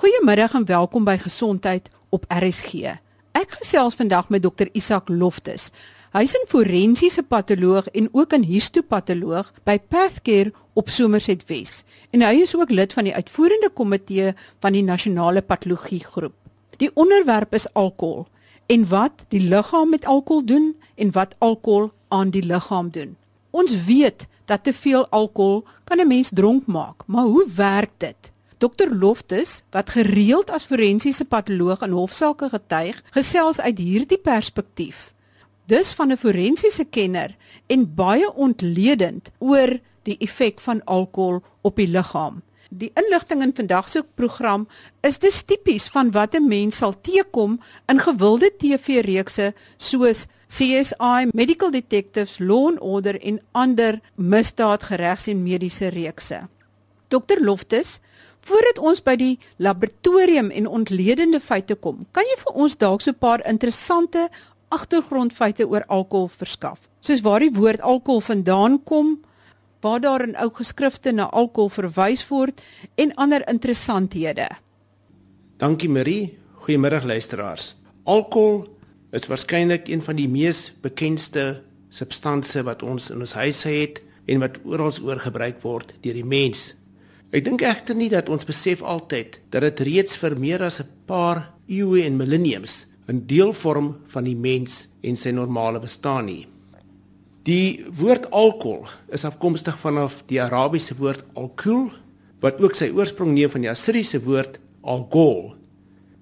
Goeiemiddag en welkom by Gesondheid op RSG. Ek gesels vandag met Dr Isak Loftus. Hy's 'n forensiese patoloog en ook 'n histopatoloog by Pathcare op Somerset Wes. En hy is ook lid van die uitvoerende komitee van die nasionale patologie groep. Die onderwerp is alkohol en wat die liggaam met alkohol doen en wat alkohol aan die liggaam doen. Ons weet dat te veel alkohol kan 'n mens dronk maak, maar hoe werk dit? Dr Loftus, wat gereeld as forensiese patoloog in hofsaake getuig, gesels uit hierdie perspektief. Dis van 'n forensiese kenner en baie ontledend oor die effek van alkohol op die liggaam. Die inligting in vandag se program is dis tipies van wat 'n mens sal teekom in gewilde TV-reekse soos CSI, Medical Detectives, Law and Order en ander misdaadgeregs en mediese reekse. Dr Loftus, Voordat ons by die laboratorium en ontledende feite kom, kan jy vir ons dalk so 'n paar interessante agtergrondfeite oor alkohol verskaf. Soos waar die woord alkohol vandaan kom, waar daar in ou geskrifte na alkohol verwys word en ander interessanthede. Dankie Marie. Goeiemiddag luisteraars. Alkohol is waarskynlik een van die mees bekende substansies wat ons in ons huise het en wat oral oor gebruik word deur die mens. Ek dink egter nie dat ons besef altyd dat dit reeds vir meer as 'n paar eeue en millenniums 'n deel vorm van die mens en sy normale bestaan nie. Die woord alkohol is afkomstig vanaf die Arabiese woord alkool wat ook sy oorsprong neem van die Assiriese woord algol.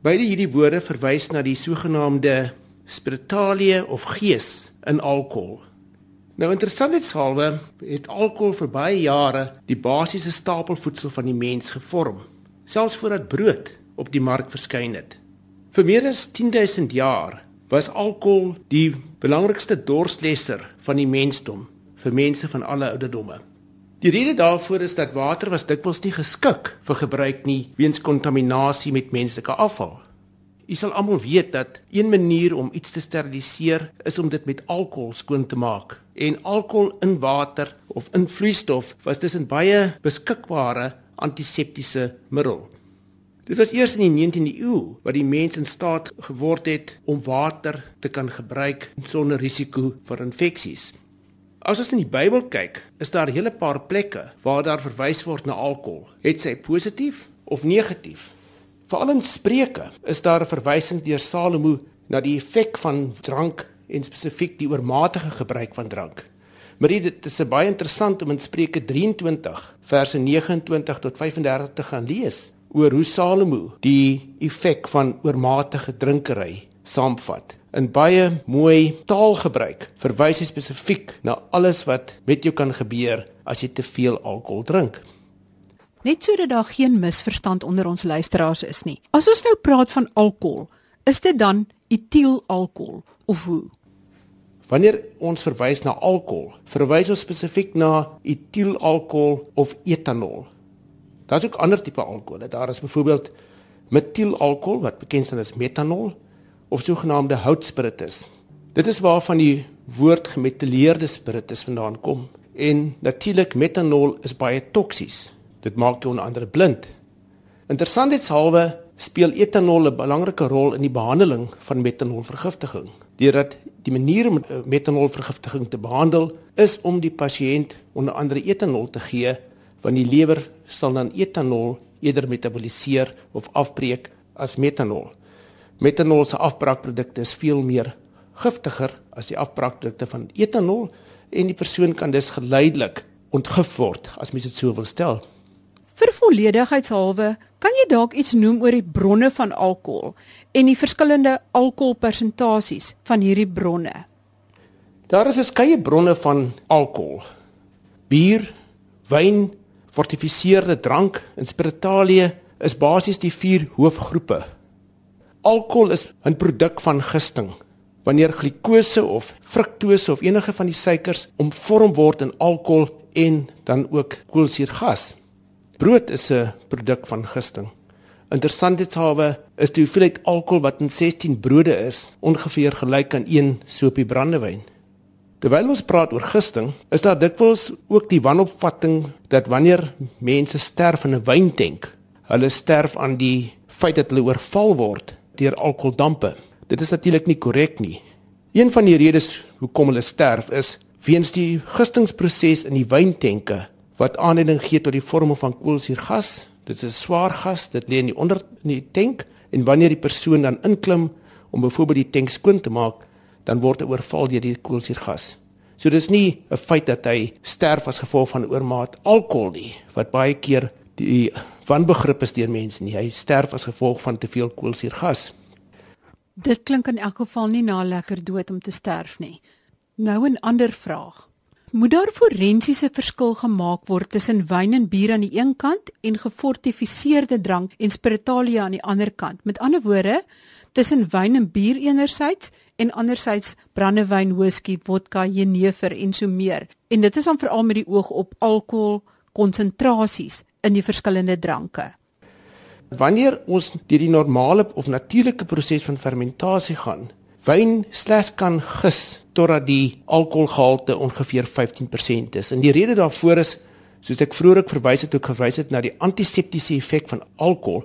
Beide hierdie woorde verwys na die sogenaamde spiritualie of gees in alkohol. Nou interessantheidshalwe het alkohol vir baie jare die basiese stapelvoedsel van die mens gevorm, selfs voordat brood op die mark verskyn het. Vir meer as 10000 jaar was alkohol die belangrikste dorslesser van die mensdom vir mense van alle ouderdomme. Die rede daarvoor is dat water was dikwels nie geskik vir gebruik nie weens kontaminasie met menslike afval. U sal almal weet dat een manier om iets te steriliseer is om dit met alkohol skoon te maak. En alkohol in water of in vloeistof was dus 'n baie beskikbare antiseptiese middel. Dit was eers in die 19de eeu wat die mens in staat geword het om water te kan gebruik sonder risiko vir infeksies. As ons in die Bybel kyk, is daar 'n hele paar plekke waar daar verwys word na alkohol, het sy positief of negatief. Veral in Spreuke is daar 'n verwysing deur Salomo na die effek van drank en spesifiek die oormatige gebruik van drank. Maar dit is baie interessant om in Spreuke 23 verse 29 tot 35 te gaan lees oor hoe Salomo die effek van oormatige drinkery saamvat. In baie mooi taalgebruik verwys hy spesifiek na alles wat met jou kan gebeur as jy te veel alkohol drink. Net sodat daar geen misverstand onder ons luisteraars is nie. As ons nou praat van alkohol, is dit dan etielalkohol of hoe? Wanneer ons verwys na alkohol, verwys ons spesifiek na etielalkohol of etanol. Daar's ook ander tipe alkohol. Daar is byvoorbeeld metielalkohol wat bekend staan as metanol of sogenaamde houtspiritus. Dit is waarvan die woord gemetileerde spiritus vandaan kom. En natuurlik metanol is baie toksies. Dit maak jou onder andere blind. Interessantheidshalwe speel etanol 'n belangrike rol in die behandeling van metanolvergiftiging. Deurdat die manier om eh, metanolvergiftiging te behandel is om die pasiënt onder andere etanol te gee want die lewer sal dan etanol eerder metaboliseer of afbreek as metanol. Metanol se afbraakprodukte is veel meer giftiger as die afbraakprodukte van etanol en die persoon kan dus geleidelik ontgif word as mens dit so wil stel. Vir volledigheidshalwe, kan jy dalk iets noem oor die bronne van alkohol en die verskillende alkoholpersentasies van hierdie bronne? Daar is verskeie bronne van alkohol. Bier, wyn, fortifiseerde drank en spiritualie is basies die vier hoofgroepe. Alkohol is 'n produk van gisting. Wanneer glikose of fruktose of enige van die suikers omvorm word in alkohol en dan ook koolsuurgas. Brood is 'n produk van gisting. Interessantheidshalwe is die hoeveelheid alkohol wat in 16 brode is ongeveer gelyk aan een sopie brandewyn. Terwyl ons praat oor gisting, is daar dikwels ook die wanopvatting dat wanneer mense sterf in 'n wyntank, hulle sterf aan die feit dat hulle oorval word deur alkoholdampe. Dit is natuurlik nie korrek nie. Een van die redes hoekom hulle sterf is weens die gistingsproses in die wyntenke wat aanleiding gee tot die vorming van koolsuurgas. Dit is 'n swaar gas, dit lê in die onder in die tank en wanneer die persoon dan inklim om byvoorbeeld die tank skoon te maak, dan word hy oorval deur die koolsuurgas. So dis nie 'n feit dat hy sterf as gevolg van oormaat alkohol nie, wat baie keer die wanbegrip is deur mense nie. Hy sterf as gevolg van te veel koolsuurgas. Dit klink in elk geval nie na lekker dood om te sterf nie. Nou 'n ander vraag. Moet daar forensiese verskil gemaak word tussen wyn en bier aan die een kant en gefortifiseerde drank en spiritualia aan die ander kant? Met ander woorde, tussen wyn en bier enerzijds en anderzijds brandewyn, whisky, vodka, jenever en so meer. En dit is dan veral met die oog op alkohol konsentrasies in die verskillende dranke. Wanneer ons deur die normale of natuurlike proses van fermentasie gaan, wyn slegs kan gis totdat die alkoholgehalte ongeveer 15% is. En die rede daarvoor is, soos ek vroeër ook verwys het, ook verwys het na die antiseptiese effek van alkohol,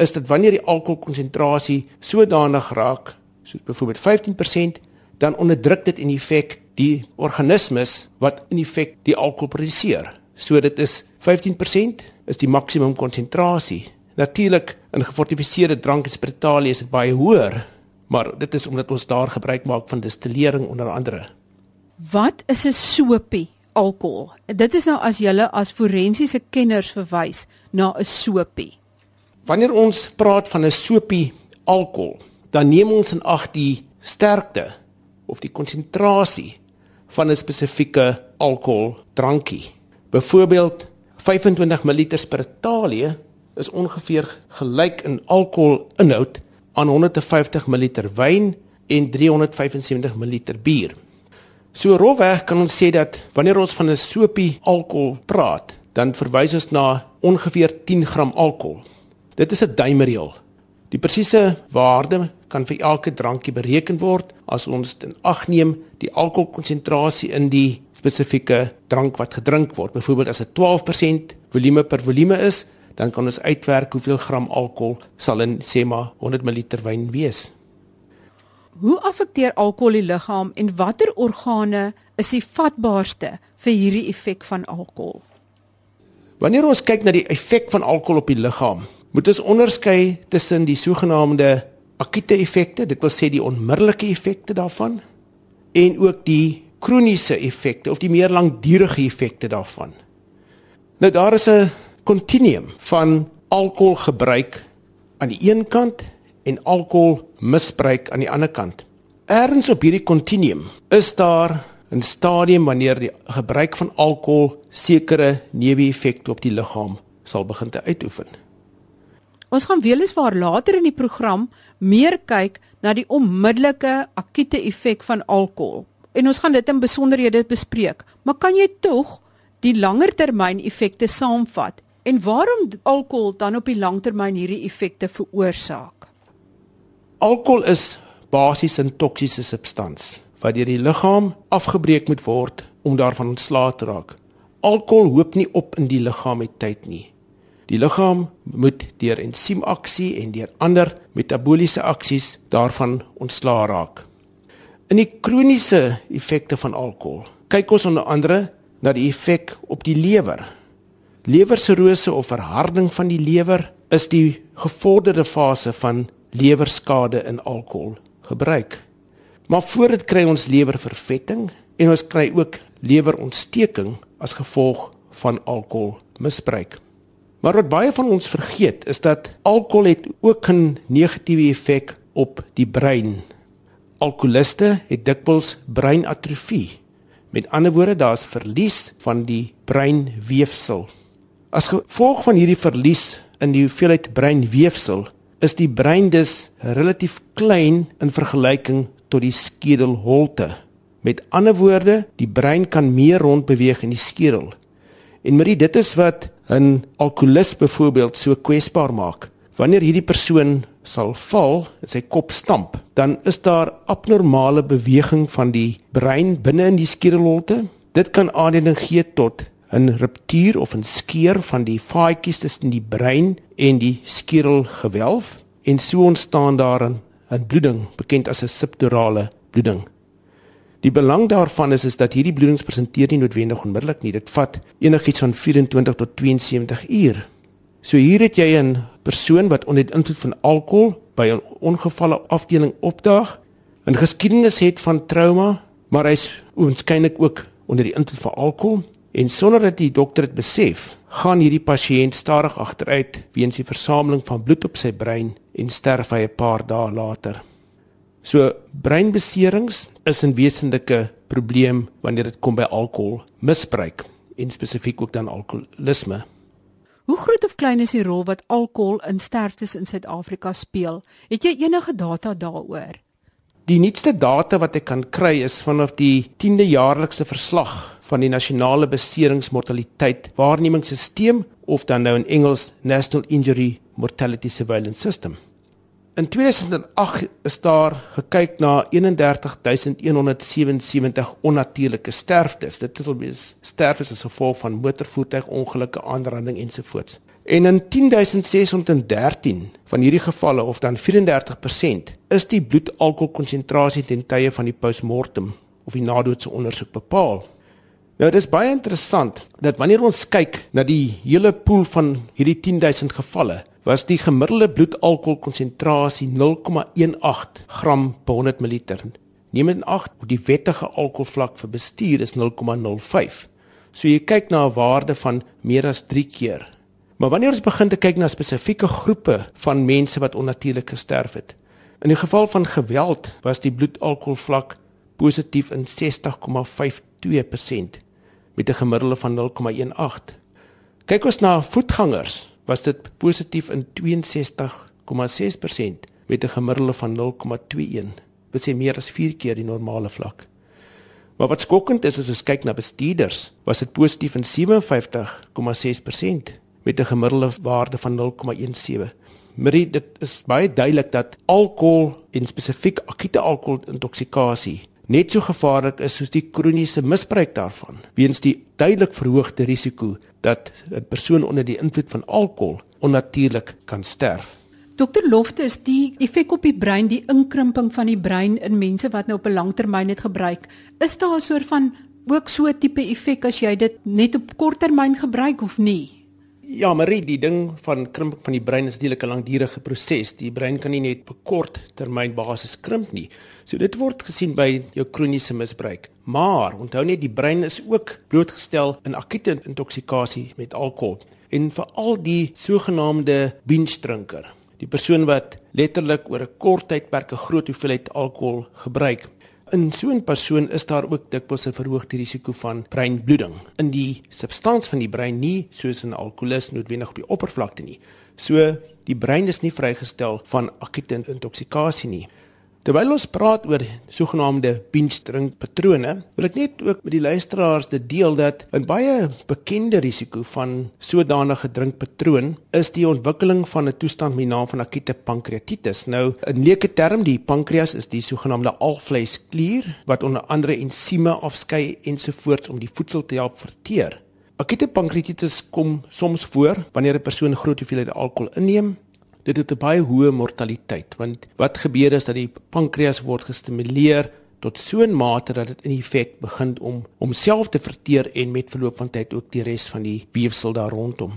is dat wanneer die alkoholkonsentrasie sodanig raak, soos byvoorbeeld 15%, dan onderdruk dit in effek die organismes wat in effek die alkohol produseer. So dit is 15% is die maksimum konsentrasie Natuurlik in gefortifiseerde drank en spiritualie is dit baie hoër, maar dit is omdat ons daar gebruik maak van destillering onder andere. Wat is 'n sopie alkohol? Dit is nou as julle as forensiese kenners verwys na 'n sopie. Wanneer ons praat van 'n sopie alkohol, dan neem ons in ag die sterkte of die konsentrasie van 'n spesifieke alkoholdrankie. Byvoorbeeld 25 ml spiritualie is ongeveer gelyk in alkoholinhoud aan 150 ml wyn en 375 ml bier. So rofweg kan ons sê dat wanneer ons van 'n sopie alkohol praat, dan verwys ons na ongeveer 10 gram alkohol. Dit is 'n duimreël. Die presiese waarde kan vir elke drankie bereken word as ons in ag neem die alkoholkonsentrasie in die spesifieke drank wat gedrink word. Byvoorbeeld as dit 12% volume per volume is, dan kan ons uitwerk hoeveel gram alkohol sal in sê maar 100 ml wyn wees. Hoe affekteer alkohol die liggaam en watter organe is die vatbaarste vir hierdie effek van alkohol? Wanneer ons kyk na die effek van alkohol op die liggaam, moet ons onderskei tussen die sogenaamde akute effekte, dit wil sê die onmiddellike effekte daarvan en ook die kroniese effekte of die meer langdurige effekte daarvan. Nou daar is 'n kontinuum van alkoholgebruik aan die een kant en alkoholmisbruik aan die ander kant. Ergens op hierdie kontinuum is daar 'n stadium wanneer die gebruik van alkohol sekere neeweffekte op die liggaam sal begin te uitoefen. Ons gaan weliswaar later in die program meer kyk na die onmiddellike akute effek van alkohol en ons gaan dit in besonderhede bespreek. Maar kan jy tog die langtermyn effekte saamvat En waarom alkohol dan op die langtermyn hierdie effekte veroorsaak? Alkohol is basies 'n toksiese substans wat deur die liggaam afgebreek moet word om daarvan ontslae te raak. Alkohol hoop nie op in die liggaam met tyd nie. Die liggaam moet deur ensiemaksie en deur ander metabooliese aksies daarvan ontslae raak. In die kroniese effekte van alkohol kyk ons onder andere na die effek op die lewer Lewersirose of verharding van die lewer is die gevorderde fase van lewerskade in alkohol gebruik. Maar voor dit kry ons lewervervetting en ons kry ook lewerontsteking as gevolg van alkoholmisbruik. Maar wat baie van ons vergeet is dat alkohol het ook 'n negatiewe effek op die brein. Alkoholiste het dikwels breinatrofie. Met ander woorde, daar's verlies van die breinweefsel. As gevolg van hierdie verlies in die hoeveelheid breinweefsel, is die brein dus relatief klein in vergelyking tot die skedelholte. Met ander woorde, die brein kan meer rondbeweeg in die skedel. En Marie, dit is wat 'n alkoholist byvoorbeeld so kwesbaar maak. Wanneer hierdie persoon sal val, sy kop stamp, dan is daar abnormale beweging van die brein binne in die skedelholte. Dit kan aanleiding gee tot 'n ruptuur of 'n skeur van die vaatjies tussen die brein en die skedelgewelf en so ontstaan daar 'n bloeding bekend as 'n subdurale bloeding. Die belang daarvan is is dat hierdie bloedings presenteer nie noodwendig onmiddellik nie. Dit vat enigiets van 24 tot 72 uur. So hier het jy 'n persoon wat onder die invloed van alkohol by 'n ongevalle afdeling opdaag, 'n geskiedenis het van trauma, maar hy's waarskynlik ook onder die invloed van alkohol en sonder dat die dokter dit besef, gaan hierdie pasiënt stadig agteruit weens die versameling van bloed op sy brein en sterf hy 'n paar dae later. So breinbeserings is 'n wesenlike probleem wanneer dit kom by alkohol misbruik en spesifiek ook dan alkoholisme. Hoe groot of klein is die rol wat alkohol in sterftes in Suid-Afrika speel? Het jy enige data daaroor? Die nuutste data wat ek kan kry is vanaf die 10de jaarlikse verslag van die nasionale beseringsmortaliteit waarnemingsstelsel of dan nou in Engels National Injury Mortality Surveillance System. In 2008 is daar gekyk na 31177 onnatuurlike sterftes. Dit is alwees sterftes as gevolg van motorvoertuigongelukke, aanranding ensovoorts. En in 10613 van hierdie gevalle of dan 34% is die bloedalkoholkonsentrasie ten tye van die postmortem of die nadoodse ondersoek bepaal. Nou dit is baie interessant dat wanneer ons kyk na die hele pool van hierdie 10000 gevalle, was die gemiddelde bloedalkoholkonsentrasie 0,18 gram per 100 ml. Neem in ag die wettige alkoholvlak vir bestuur is 0,05. So jy kyk na 'n waarde van meer as 3 keer. Maar wanneer ons begin te kyk na spesifieke groepe van mense wat onnatuurlik gesterf het. In die geval van geweld was die bloedalkoholvlak positief in 60,52% met 'n gemiddelde van 0,18. Kyk ons na voetgangers was dit positief in 62,6% met 'n gemiddelde van 0,21. Dit sê meer as 4 keer die normale vlak. Maar wat skokkend is as ons kyk na bestuurders, was dit positief in 57,6% met 'n gemiddelde waarde van 0,17. Marie, dit is baie duidelik dat alkohol en spesifiek akute alkoholintoksikasie net so gevaarlik is soos die kroniese misbruik daarvan weens die duidelik verhoogde risiko dat 'n persoon onder die invloed van alkohol onnatuurlik kan sterf. Dokter Lofte is die effek op die brein, die inkrimping van die brein in mense wat nou op 'n langtermyn dit gebruik. Is daar 'n soort van ook so 'n tipe effek as jy dit net op korttermyn gebruik of nie? Ja, Marie, die ding van krimping van die brein is natuurlik 'n langdurige proses. Die brein kan nie net op kort termyn basis krimp nie. So dit word gesien by jou kroniese misbruik. Maar onthou net die brein is ook blootgestel aan akute intoksikasie met alkohol en veral die sogenaamde binge drinker. Die persoon wat letterlik oor 'n kort tydperk 'n groot hoeveelheid alkohol gebruik, In so 'n persoon is daar ook dikwels 'n verhoogde risiko van breinbloeding in die substans van die brein nie soos in alkoholis noodwendig op die oppervlakte nie. So die brein is nie vrygestel van akute intoksikasie nie. Terwyl ons praat oor sogenaamde binge drink patrone, wil ek net ook met die luisteraars dit deel dat 'n baie bekende risiko van sodanige drinkpatroon is die ontwikkeling van 'n toestand met naam van akute pankreatitis. Nou, in leuke term, die pankreas is die sogenaamde alvleisklier wat onder andere ensieme afskei ensovoorts om die voedsel te help verteer. Akute pankreatitis kom soms voor wanneer 'n persoon groot hoeveelhede alkohol inneem dit het 'n baie hoë mortaliteit want wat gebeur is dat die pankreas word gestimuleer tot so 'n mate dat dit in effek begin om homself te verteer en met verloop van tyd ook die res van die weefsel daar rondom.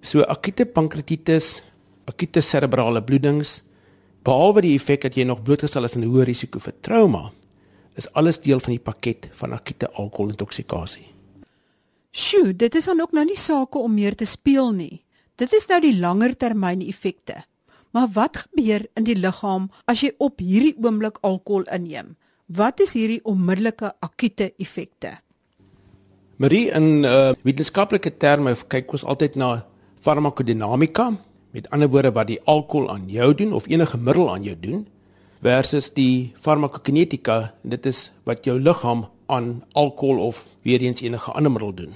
So akute pankreatitis, akute serebrale bloedings, behalwe die effek dat jy nog blootgestel is aan 'n hoë risiko vir trauma, is alles deel van die pakket van akute alkoholintoksikasie. Sjoe, dit is dan ook nou nie sake om meer te speel nie. Dit is nou die langer termyn effekte. Maar wat gebeur in die liggaam as jy op hierdie oomblik alkohol inneem? Wat is hierdie onmiddellike akute effekte? Marie in uh, wetenskaplike terme kyk ons altyd na farmakodinamika, met ander woorde wat die alkohol aan jou doen of enige middel aan jou doen versus die farmakokinetika, dit is wat jou liggaam aan alkohol of weer eens enige ander middel doen.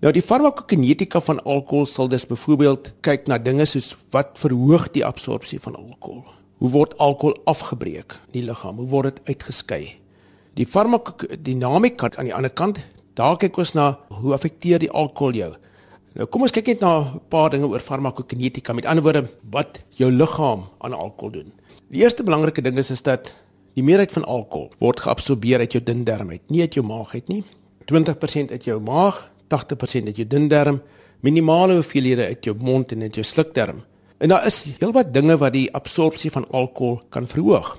Nou die farmakokinetika van alkohol sal dus byvoorbeeld kyk na dinge soos wat verhoog die absorpsie van alkohol. Hoe word alkohol afgebreek in die liggaam? Hoe word dit uitgeskei? Die farmakodinamika aan die ander kant Daar kyk ons na hoe affekteer die alkohol jou. Nou kom ons kyk net na 'n paar dinge oor farmakokinetika. Met ander woorde, wat jou liggaam aan alkohol doen. Die eerste belangrike ding is is dat die meerderheid van alkohol word geabsorbeer uit jou dun darm uit, nie uit jou maag uit nie. 20% uit jou maag, 80% uit jou dun darm, minimale hoeveelhede uit jou mond en uit jou slukdarm. En daar is heelwat dinge wat die absorpsie van alkohol kan verhoog.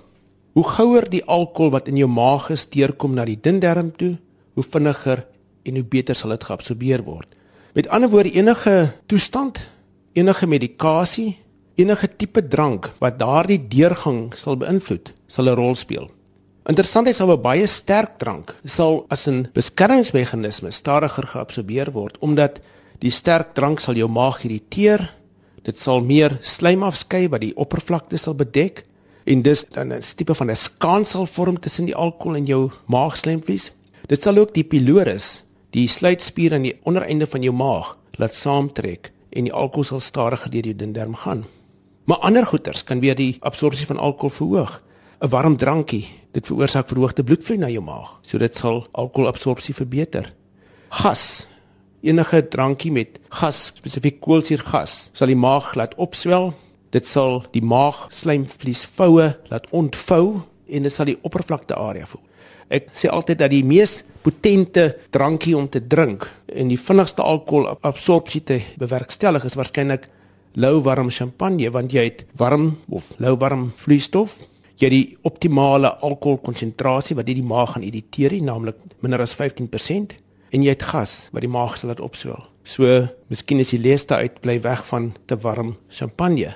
Hoe gouer die alkohol wat in jou maag gesteurkom na die dun darm toe, hoe vinniger en hoe beter sal dit geabsorbeer word. Met ander woorde enige toestand, enige medikasie, enige tipe drank wat daardie deurgang sal beïnvloed, sal 'n rol speel. Interessant is hoe baie sterk drank sal as 'n beskermingsmeganisme stadiger geabsorbeer word omdat die sterk drank sal jou maag irriteer. Dit sal meer slijm afskei wat die oppervlakte sal bedek en dis dan 'n tipe van 'n skansel vorm tussen die alkohol en jou maagslijmvlies. Dit sal ook die pylorus die sluitspier aan die ondereinde van jou maag laat saamtrek en die alkohol sal stadiger deur jou dindarm gaan. Maar ander goeters kan weer die absorpsie van alkohol verhoog. 'n Warm drankie, dit veroorsaak verhoogde bloedvloei na jou maag, so dit sal alkoholabsorpsie verbeter. Gas. Enige drankie met gas, spesifiek koolsuurgas, sal die maag laat opswel. Dit sal die maag slijmvliesvoue laat ontvou en dit sal die oppervlakte area voel. Ek sê altyd dat die mees potente drankie om te drink en die vinnigste alkoholabsorpsie te bewerkstellig is waarskynlik louwarm champagne want jy het warm of louwarm vloeistof jy die optimale alkoholkonsentrasie wat dit die maag gaan irriteer naamlik minder as 15% en jy het gas wat die maag sal laat opswel so miskien is die leeste uit bly weg van te warm champagne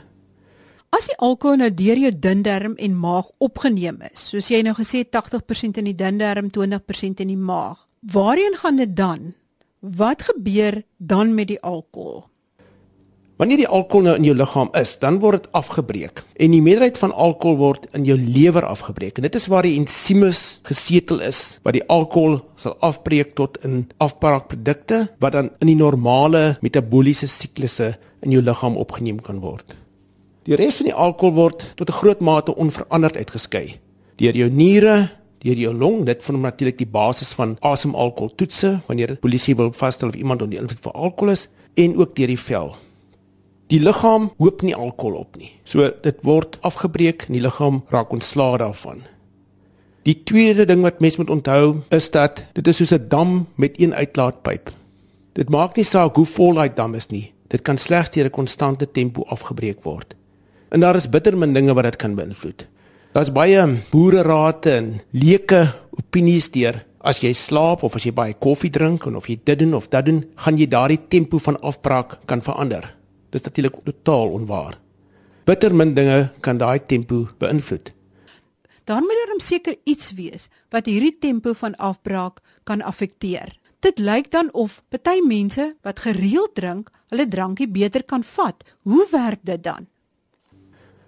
As die alkohol nou deur jou dun darm en maag opgeneem is, soos jy nou gesê 80% in die dun darm, 20% in die maag, waarheen gaan dit dan? Wat gebeur dan met die alkohol? Wanneer die alkohol nou in jou liggaam is, dan word dit afgebreek en die meerderheid van alkohol word in jou lewer afgebreek. En dit is waar die ensimes gesetel is wat die alkohol sal afbreek tot in afbraakprodukte wat dan in die normale metabooliese siklusse in jou liggaam opgeneem kan word. Die res van die alkohol word tot 'n groot mate onveranderd uitgeskei deur jou niere, deur jou long, dit vorm natuurlik die basis van asemalkohol toetse wanneer die polisie wil vasstel of iemand onder invloed van alkohol is en ook deur die vel. Die liggaam hoop nie alkohol op nie. So dit word afgebreek en die liggaam raak ontslae daarvan. Die tweede ding wat mens moet onthou is dat dit is soos 'n dam met een uitlaatpyp. Dit maak nie saak hoe vol daai dam is nie. Dit kan slegs deur 'n konstante tempo afgebreek word. En daar is bitter min dinge wat dit kan beïnvloed. Daar's baie boererate en leuke opinies deur as jy slaap of as jy baie koffie drink en of jy dit doen of dat doen, gaan jy daardie tempo van afbraak kan verander. Dis natuurlik totaal onwaar. Bitter min dinge kan daai tempo beïnvloed. Dan moet daar seker iets wees wat hierdie tempo van afbraak kan affekteer. Dit lyk dan of party mense wat gereeld drink, hulle drankie beter kan vat. Hoe werk dit dan?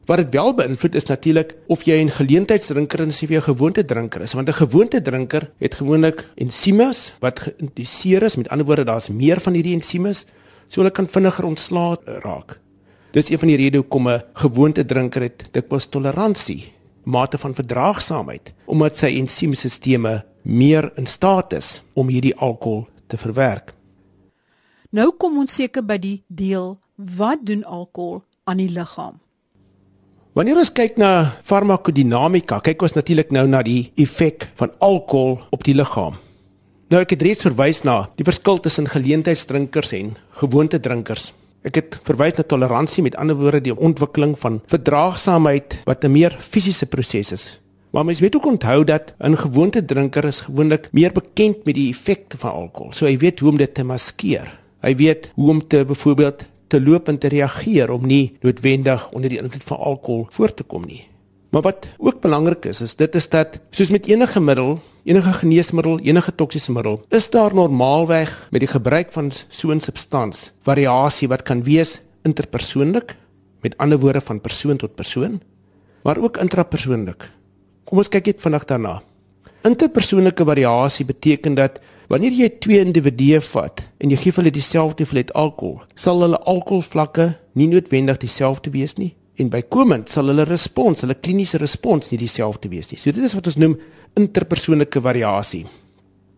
Wat dit wel beïnvloed is natuurlik of jy 'n geleentheidsdrinker is of jy 'n gewoonte drinker is, want 'n gewoonte drinker het gewoonlik ensimes wat geïndiseer is, met ander woorde daar's meer van hierdie ensimes, so hulle kan vinniger ontslae raak. Dis een van die redes hoekom 'n gewoonte drinker het dikwels toleransie, mate van verdraagsaamheid, omdat sy ensiemstelsels meer in staat is om hierdie alkohol te verwerk. Nou kom ons seker by die deel wat doen alkohol aan die liggaam? Wanneer ons kyk na farmakodinamika, kyk ons natuurlik nou na die effek van alkohol op die liggaam. Nou ek het reeds verwys na die verskil tussen geleentheidsdrinkers en gewoonte drinkers. Ek het verwys na toleransie met ander woorde die ontwikkeling van verdraagsaamheid wat 'n meer fisiese proses is. Maar mens moet ook onthou dat 'n gewoonte drinker is gewoonlik meer bekend met die effekte van alkohol. So hy weet hoe om dit te maskeer. Hy weet hoe om te byvoorbeeld te loop en te reageer om nie noodwendig onder die invloed van alkohol voor te kom nie. Maar wat ook belangrik is, is dit is dat soos met enige middel, enige geneesmiddel, enige toksiese middel, is daar normaalweg met die gebruik van so 'n substans variasie wat kan wees interpersoonlik, met ander woorde van persoon tot persoon, maar ook intrapersoonlik. Kom ons kyk net vinnig daarna. Interpersoonlike variasie beteken dat Wanneer jy twee individue vat en jy gee hulle dieselfde hoeveelheid alkohol, sal hulle alkoholvlakke nie noodwendig dieselfde wees nie en bykomend sal hulle respons, hulle kliniese respons nie dieselfde wees nie. So dit is wat ons noem interpersoonlike variasie.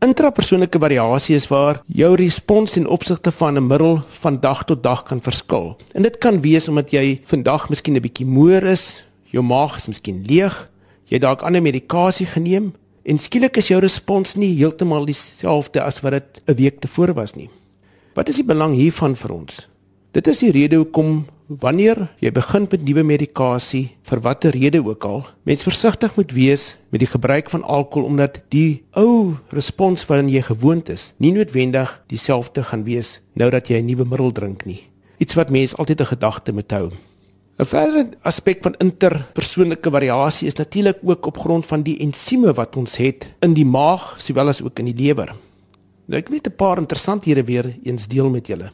Intrapersoonlike variasie is waar jou respons ten opsigte van 'n middel van dag tot dag kan verskil. En dit kan wees omdat jy vandag miskien 'n bietjie moer is, jou maag is miskien leeg, jy dalk ander medikasie geneem en skielik is jou respons nie heeltemal dieselfde as wat dit 'n week tevore was nie. Wat is die belang hiervan vir ons? Dit is die rede hoekom wanneer jy begin met nuwe medikasie vir watter rede ook al, mens versigtig moet wees met die gebruik van alkohol omdat die ou respons waaraan jy gewoond is, nie noodwendig dieselfde gaan wees nou dat jy 'n nuwe middel drink nie. Iets wat mens altyd 'n gedagte moet hou. 'n Verdere aspek van interpersoonlike variasie is natuurlik ook op grond van die ensieme wat ons het in die maag sowel as ook in die lewer. Nou ek weet 'n paar interessanthede weer eens deel met julle.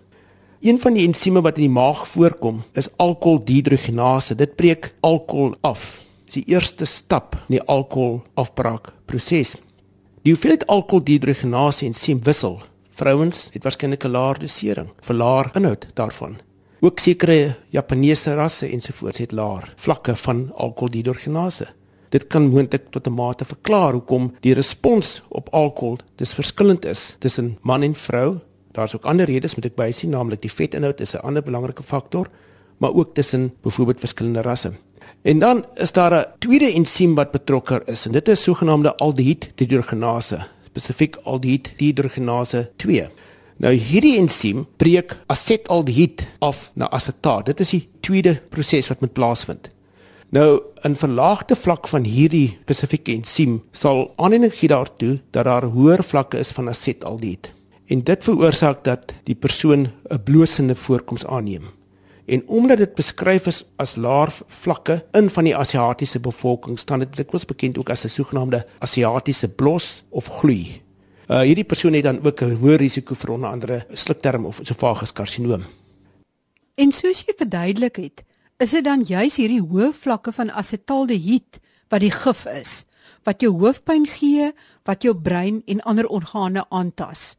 Een van die ensieme wat in die maag voorkom, is alkoholdehidrogenase. Dit breek alkohol af. Dis die eerste stap in die alkoholafbraakproses. Die hoeveelheid alkoholdehidrogenase ensiem wissel. Vrouens het waarskynlik 'n laer dosering, verlaar inhoud daarvan. Ook sekere Japaneese rasse ensovoorts het laer vlakke van alkoholdehidrogenase. Dit kan moontlik tot 'n mate verklaar hoekom die respons op alkohol dis verskillend is tussen man en vrou Daar's ook ander redes moet ek bysien, naamlik die vetinhoud is 'n ander belangrike faktor, maar ook tussen byvoorbeeld verskillende rasse. En dan is daar 'n tweede ensiem wat betrokke is en dit is sogenaamde aldehied dehidrogenase, spesifiek aldehied dehidrogenase 2. Nou hierdie ensiem breek asetaldehied af na asetaat. Dit is die tweede proses wat met plaasvind. Nou, 'n verlaagde vlak van hierdie spesifieke ensiem sal aanleiding gee daartoe dat daar hoër vlakke is van asetaldehied en dit veroorsaak dat die persoon 'n blosende voorkoms aanneem. En omdat dit beskryf is as laer vlakke in van die Asiatiese bevolking, staan dit dikwels bekend ook as 'n sogenaamde Asiatiese blos of gloei. Uh hierdie persoon het dan ook 'n hoër risiko vir onder andere slukterm of esophagus karsinoom. En soos jy verduidelik het, is dit dan juis hierdie hoë vlakke van asetaldehied wat die gif is wat jou hoofpyn gee, wat jou brein en ander organe aantas.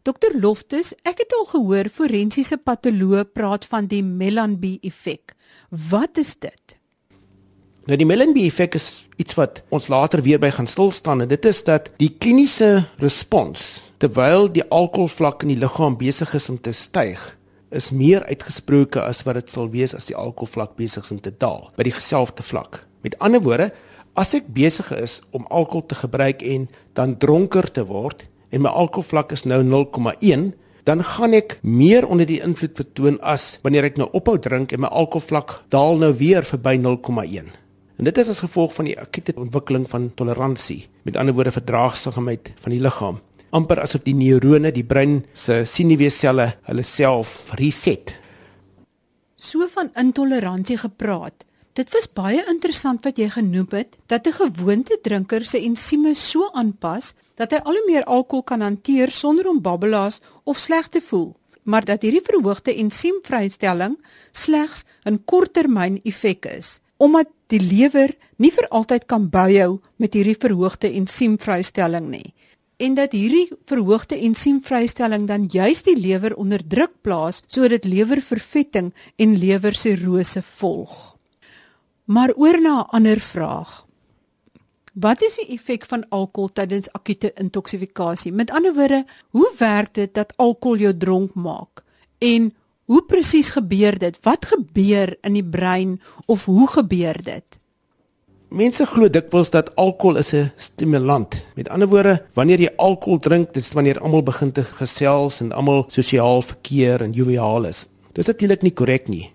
Dokter Loftus, ek het al gehoor forensiese patoloog praat van die Mellanby effek. Wat is dit? Nou die Mellanby effek is iets wat ons later weer by gaan stil staan en dit is dat die kliniese respons terwyl die alkoholvlak in die liggaam besig is om te styg is meer uitgesproke as wat dit sal wees as die alkoholvlak besig is om te daal by die geselfde vlak. Met ander woorde, as ek besig is om alkohol te gebruik en dan dronker te word, en my alkoholvlak is nou 0,1, dan gaan ek meer onder die invloed vertoon as wanneer ek nou ophou drink en my alkoholvlak daal nou weer verby 0,1. En dit is as gevolg van die akute ontwikkeling van toleransie, met ander woorde verdraagsaamheid van die liggaam, amper asof die neurone, die brein se senuweeselle hulle self reset. So van intoleransie gepraat. Dit was baie interessant wat jy genoem het dat 'n gewoonte drinker se ensieme so aanpas dat hy al hoe meer alkohol kan hanteer sonder om babbelaars of sleg te voel, maar dat hierdie verhoogde ensiemvrystelling slegs 'n korttermyn effek is, omdat die lewer nie vir altyd kan byhou met hierdie verhoogde ensiemvrystelling nie en dat hierdie verhoogde ensiemvrystelling dan juis die lewer onder druk plaas sodat lewervervetting en lewersirose volg. Maar oor na 'n ander vraag. Wat is die effek van alkohol tydens akute intoksikasie? Met ander woorde, hoe werk dit dat alkohol jou dronk maak? En hoe presies gebeur dit? Wat gebeur in die brein of hoe gebeur dit? Mense glo dikwels dat alkohol is 'n stimulant. Met ander woorde, wanneer jy alkohol drink, dis wanneer almal begin te gesels en almal sosiaal verkeer en joviaal is. Dis natuurlik nie korrek nie.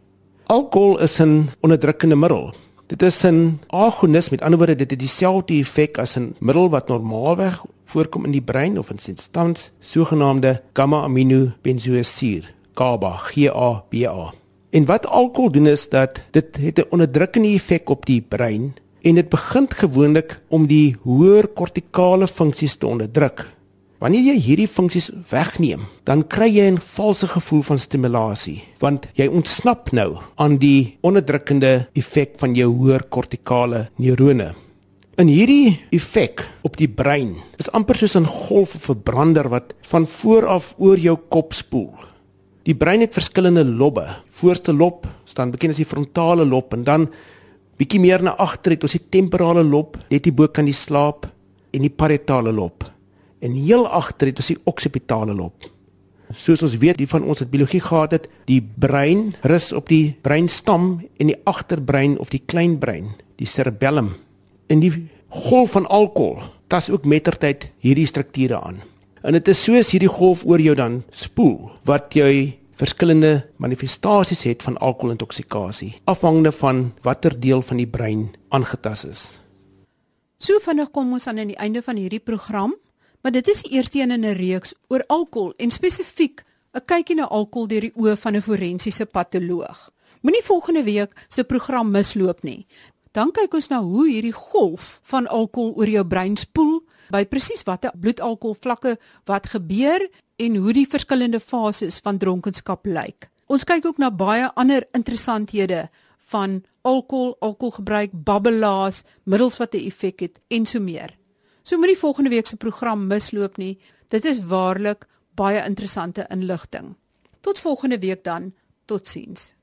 Alkohol is 'n onderdrukkende middel. Dit is 'n agonis, met ander woorde dit het dieselfde effek as 'n middel wat normaalweg voorkom in die brein of in substans sogenaamde gamma-aminobenzoesuur, GABA, G A B A. En wat alkohol doen is dat dit het 'n onderdrukkende effek op die brein en dit begin gewoonlik om die hoër kortikale funksies te onderdruk. Wanneer jy hierdie funksies wegneem, dan kry jy 'n valse gevoel van stimulasie, want jy ontsnap nou aan die onderdrukkende effek van jou hoër kortikale neurone. In hierdie effek op die brein is amper soos 'n golf of 'n brander wat van voor af oor jou kop spoel. Die brein het verskillende lobbe. Voorste lob staan bekend as die frontale lob en dan bietjie meer na agter het ons die temporale lob, net hier bo kan die slaap en die parietale lob. En heel agter het ons die oksipitale lob. Soos ons weet, die van ons wat biologie gehad het, die brein rus op die breinstam en die agterbrein of die kleinbrein, die cerebellum. En die golf van alkohol tas ook mettertyd hierdie strukture aan. En dit is soos hierdie golf oor jou dan spoel wat jy verskillende manifestasies het van alkoholintoksikasie afhangende van watter deel van die brein aangetast is. So vinnig kom ons aan aan die einde van hierdie program, maar dit is die eerste een in 'n reeks oor alkohol en spesifiek 'n kykie na alkohol deur die oë van 'n forensiese patoloog. Moenie volgende week se program misloop nie. Dan kyk ons na hoe hierdie golf van alkohol oor jou brein spoel, by presies watter bloedalkoholvlakke wat gebeur en hoe die verskillende fases van dronkenskap lyk. Ons kyk ook na baie ander interessanthede van alkohol, alkoholgebruik, babbelaars, middels wat 'n effek het en so meer. So moet die volgende week se program misloop nie. Dit is waarlik baie interessante inligting. Tot volgende week dan. Totsiens.